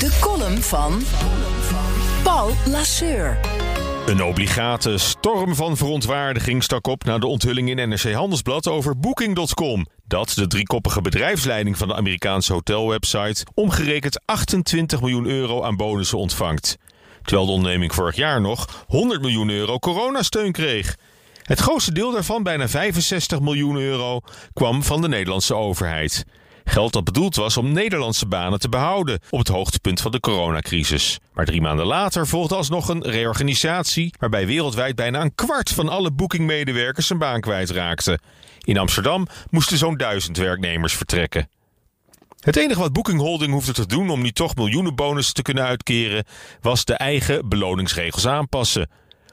De column van Paul Lasseur. Een obligate storm van verontwaardiging stak op na de onthulling in NRC Handelsblad over Booking.com. Dat de driekoppige bedrijfsleiding van de Amerikaanse hotelwebsite omgerekend 28 miljoen euro aan bonussen ontvangt. Terwijl de onderneming vorig jaar nog 100 miljoen euro coronasteun kreeg. Het grootste deel daarvan, bijna 65 miljoen euro, kwam van de Nederlandse overheid. Geld dat bedoeld was om Nederlandse banen te behouden op het hoogtepunt van de coronacrisis. Maar drie maanden later volgde alsnog een reorganisatie waarbij wereldwijd bijna een kwart van alle boekingmedewerkers zijn baan kwijtraakte. In Amsterdam moesten zo'n duizend werknemers vertrekken. Het enige wat Booking Holding hoefde te doen om niet toch miljoenen bonussen te kunnen uitkeren, was de eigen beloningsregels aanpassen.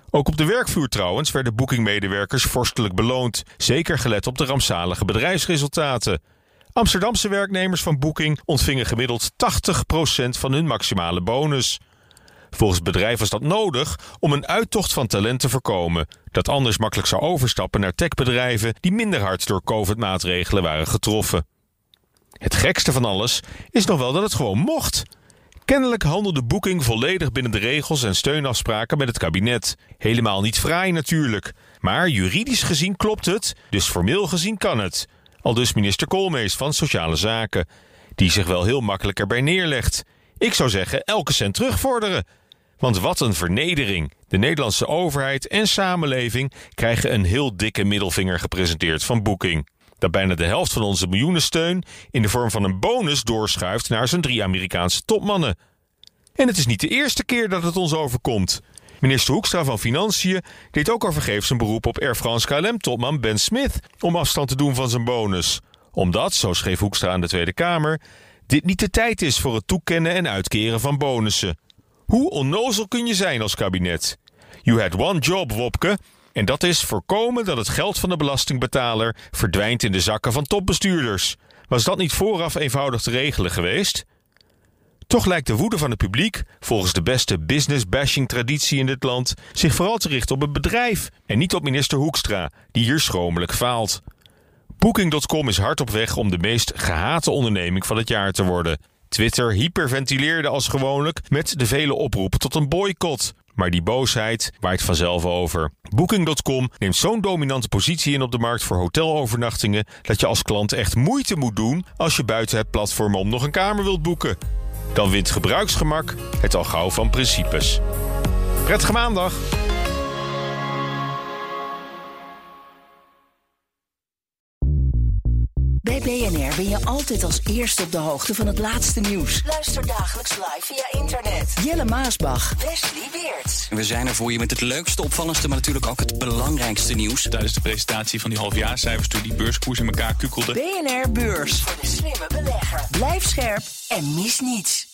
Ook op de werkvloer trouwens werden boekingmedewerkers vorstelijk beloond, zeker gelet op de rampzalige bedrijfsresultaten. Amsterdamse werknemers van Booking ontvingen gemiddeld 80% van hun maximale bonus. Volgens het bedrijf was dat nodig om een uittocht van talent te voorkomen, dat anders makkelijk zou overstappen naar techbedrijven die minder hard door COVID-maatregelen waren getroffen. Het gekste van alles is nog wel dat het gewoon mocht. Kennelijk handelde Booking volledig binnen de regels en steunafspraken met het kabinet. Helemaal niet fraai natuurlijk. Maar juridisch gezien klopt het, dus formeel gezien kan het. Al dus minister Koolmees van Sociale Zaken, die zich wel heel makkelijk erbij neerlegt. Ik zou zeggen, elke cent terugvorderen. Want wat een vernedering. De Nederlandse overheid en samenleving krijgen een heel dikke middelvinger gepresenteerd van Booking. Dat bijna de helft van onze miljoenensteun in de vorm van een bonus doorschuift naar zijn drie Amerikaanse topmannen. En het is niet de eerste keer dat het ons overkomt. Minister Hoekstra van Financiën deed ook al vergeefs een beroep op Air France KLM-topman Ben Smith om afstand te doen van zijn bonus. Omdat, zo schreef Hoekstra aan de Tweede Kamer, dit niet de tijd is voor het toekennen en uitkeren van bonussen. Hoe onnozel kun je zijn als kabinet? You had one job, Wopke. En dat is voorkomen dat het geld van de belastingbetaler verdwijnt in de zakken van topbestuurders. Was dat niet vooraf eenvoudig te regelen geweest? Toch lijkt de woede van het publiek, volgens de beste business-bashing-traditie in dit land, zich vooral te richten op het bedrijf en niet op minister Hoekstra, die hier schromelijk faalt. Booking.com is hard op weg om de meest gehate onderneming van het jaar te worden. Twitter hyperventileerde als gewoonlijk met de vele oproepen tot een boycott. Maar die boosheid waait vanzelf over. Booking.com neemt zo'n dominante positie in op de markt voor hotelovernachtingen dat je als klant echt moeite moet doen als je buiten het platform om nog een kamer wilt boeken. Dan wint gebruiksgemak het al gauw van principes. Prettige maandag! Bij BNR ben je altijd als eerste op de hoogte van het laatste nieuws. Luister dagelijks live via internet. Jelle Maasbach. Wesley Weert. We zijn er voor je met het leukste, opvallendste, maar natuurlijk ook het belangrijkste nieuws. Tijdens de presentatie van die halfjaarcijfers toen die beurskoers in elkaar kukkelde. BNR Beurs. Voor de slimme belegger. Blijf scherp en mis niets.